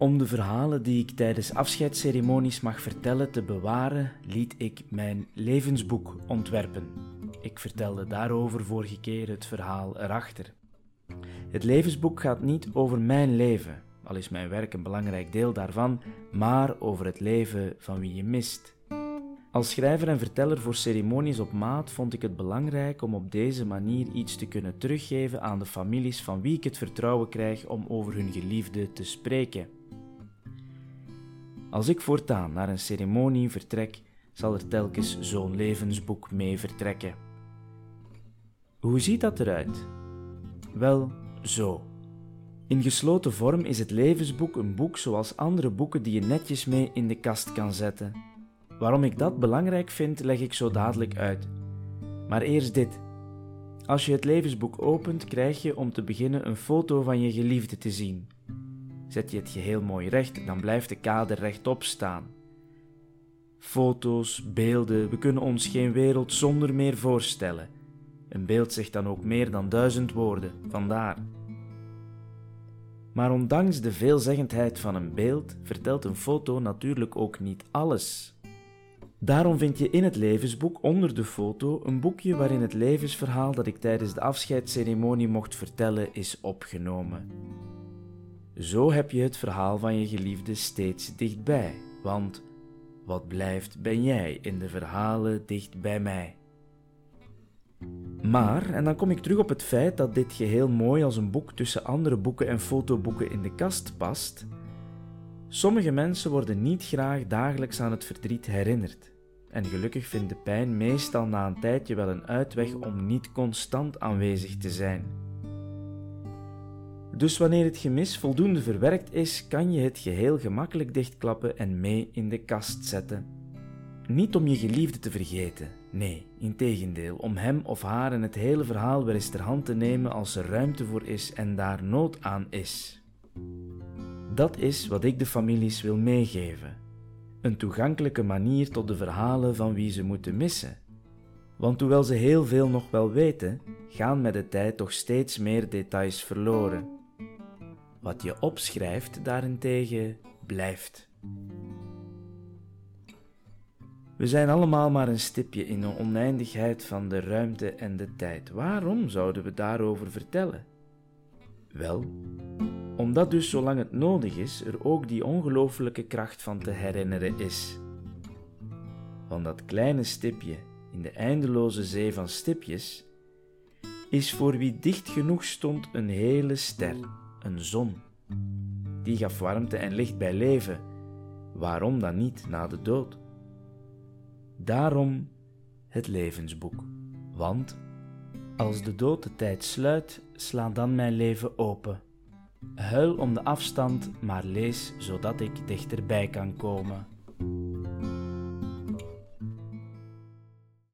Om de verhalen die ik tijdens afscheidsceremonies mag vertellen te bewaren, liet ik mijn levensboek ontwerpen. Ik vertelde daarover vorige keer het verhaal erachter. Het levensboek gaat niet over mijn leven, al is mijn werk een belangrijk deel daarvan, maar over het leven van wie je mist. Als schrijver en verteller voor ceremonies op maat vond ik het belangrijk om op deze manier iets te kunnen teruggeven aan de families van wie ik het vertrouwen krijg om over hun geliefde te spreken. Als ik voortaan naar een ceremonie vertrek, zal er telkens zo'n levensboek mee vertrekken. Hoe ziet dat eruit? Wel, zo. In gesloten vorm is het levensboek een boek zoals andere boeken die je netjes mee in de kast kan zetten. Waarom ik dat belangrijk vind, leg ik zo dadelijk uit. Maar eerst dit. Als je het levensboek opent, krijg je om te beginnen een foto van je geliefde te zien. Zet je het geheel mooi recht, dan blijft de kader rechtop staan. Foto's, beelden, we kunnen ons geen wereld zonder meer voorstellen. Een beeld zegt dan ook meer dan duizend woorden, vandaar. Maar ondanks de veelzeggendheid van een beeld vertelt een foto natuurlijk ook niet alles. Daarom vind je in het levensboek onder de foto een boekje waarin het levensverhaal dat ik tijdens de afscheidsceremonie mocht vertellen is opgenomen. Zo heb je het verhaal van je geliefde steeds dichtbij, want wat blijft ben jij in de verhalen dicht bij mij. Maar, en dan kom ik terug op het feit dat dit geheel mooi als een boek tussen andere boeken en fotoboeken in de kast past. Sommige mensen worden niet graag dagelijks aan het verdriet herinnerd. En gelukkig vindt de pijn meestal na een tijdje wel een uitweg om niet constant aanwezig te zijn. Dus wanneer het gemis voldoende verwerkt is, kan je het geheel gemakkelijk dichtklappen en mee in de kast zetten. Niet om je geliefde te vergeten, nee, integendeel, om hem of haar en het hele verhaal weer eens ter hand te nemen als er ruimte voor is en daar nood aan is. Dat is wat ik de families wil meegeven. Een toegankelijke manier tot de verhalen van wie ze moeten missen. Want hoewel ze heel veel nog wel weten, gaan met de tijd toch steeds meer details verloren. Wat je opschrijft daarentegen blijft. We zijn allemaal maar een stipje in de oneindigheid van de ruimte en de tijd. Waarom zouden we daarover vertellen? Wel, omdat dus zolang het nodig is, er ook die ongelooflijke kracht van te herinneren is. Want dat kleine stipje in de eindeloze zee van stipjes is voor wie dicht genoeg stond een hele ster een zon. Die gaf warmte en licht bij leven. Waarom dan niet na de dood? Daarom het levensboek. Want als de dood de tijd sluit, sla dan mijn leven open. Huil om de afstand, maar lees zodat ik dichterbij kan komen.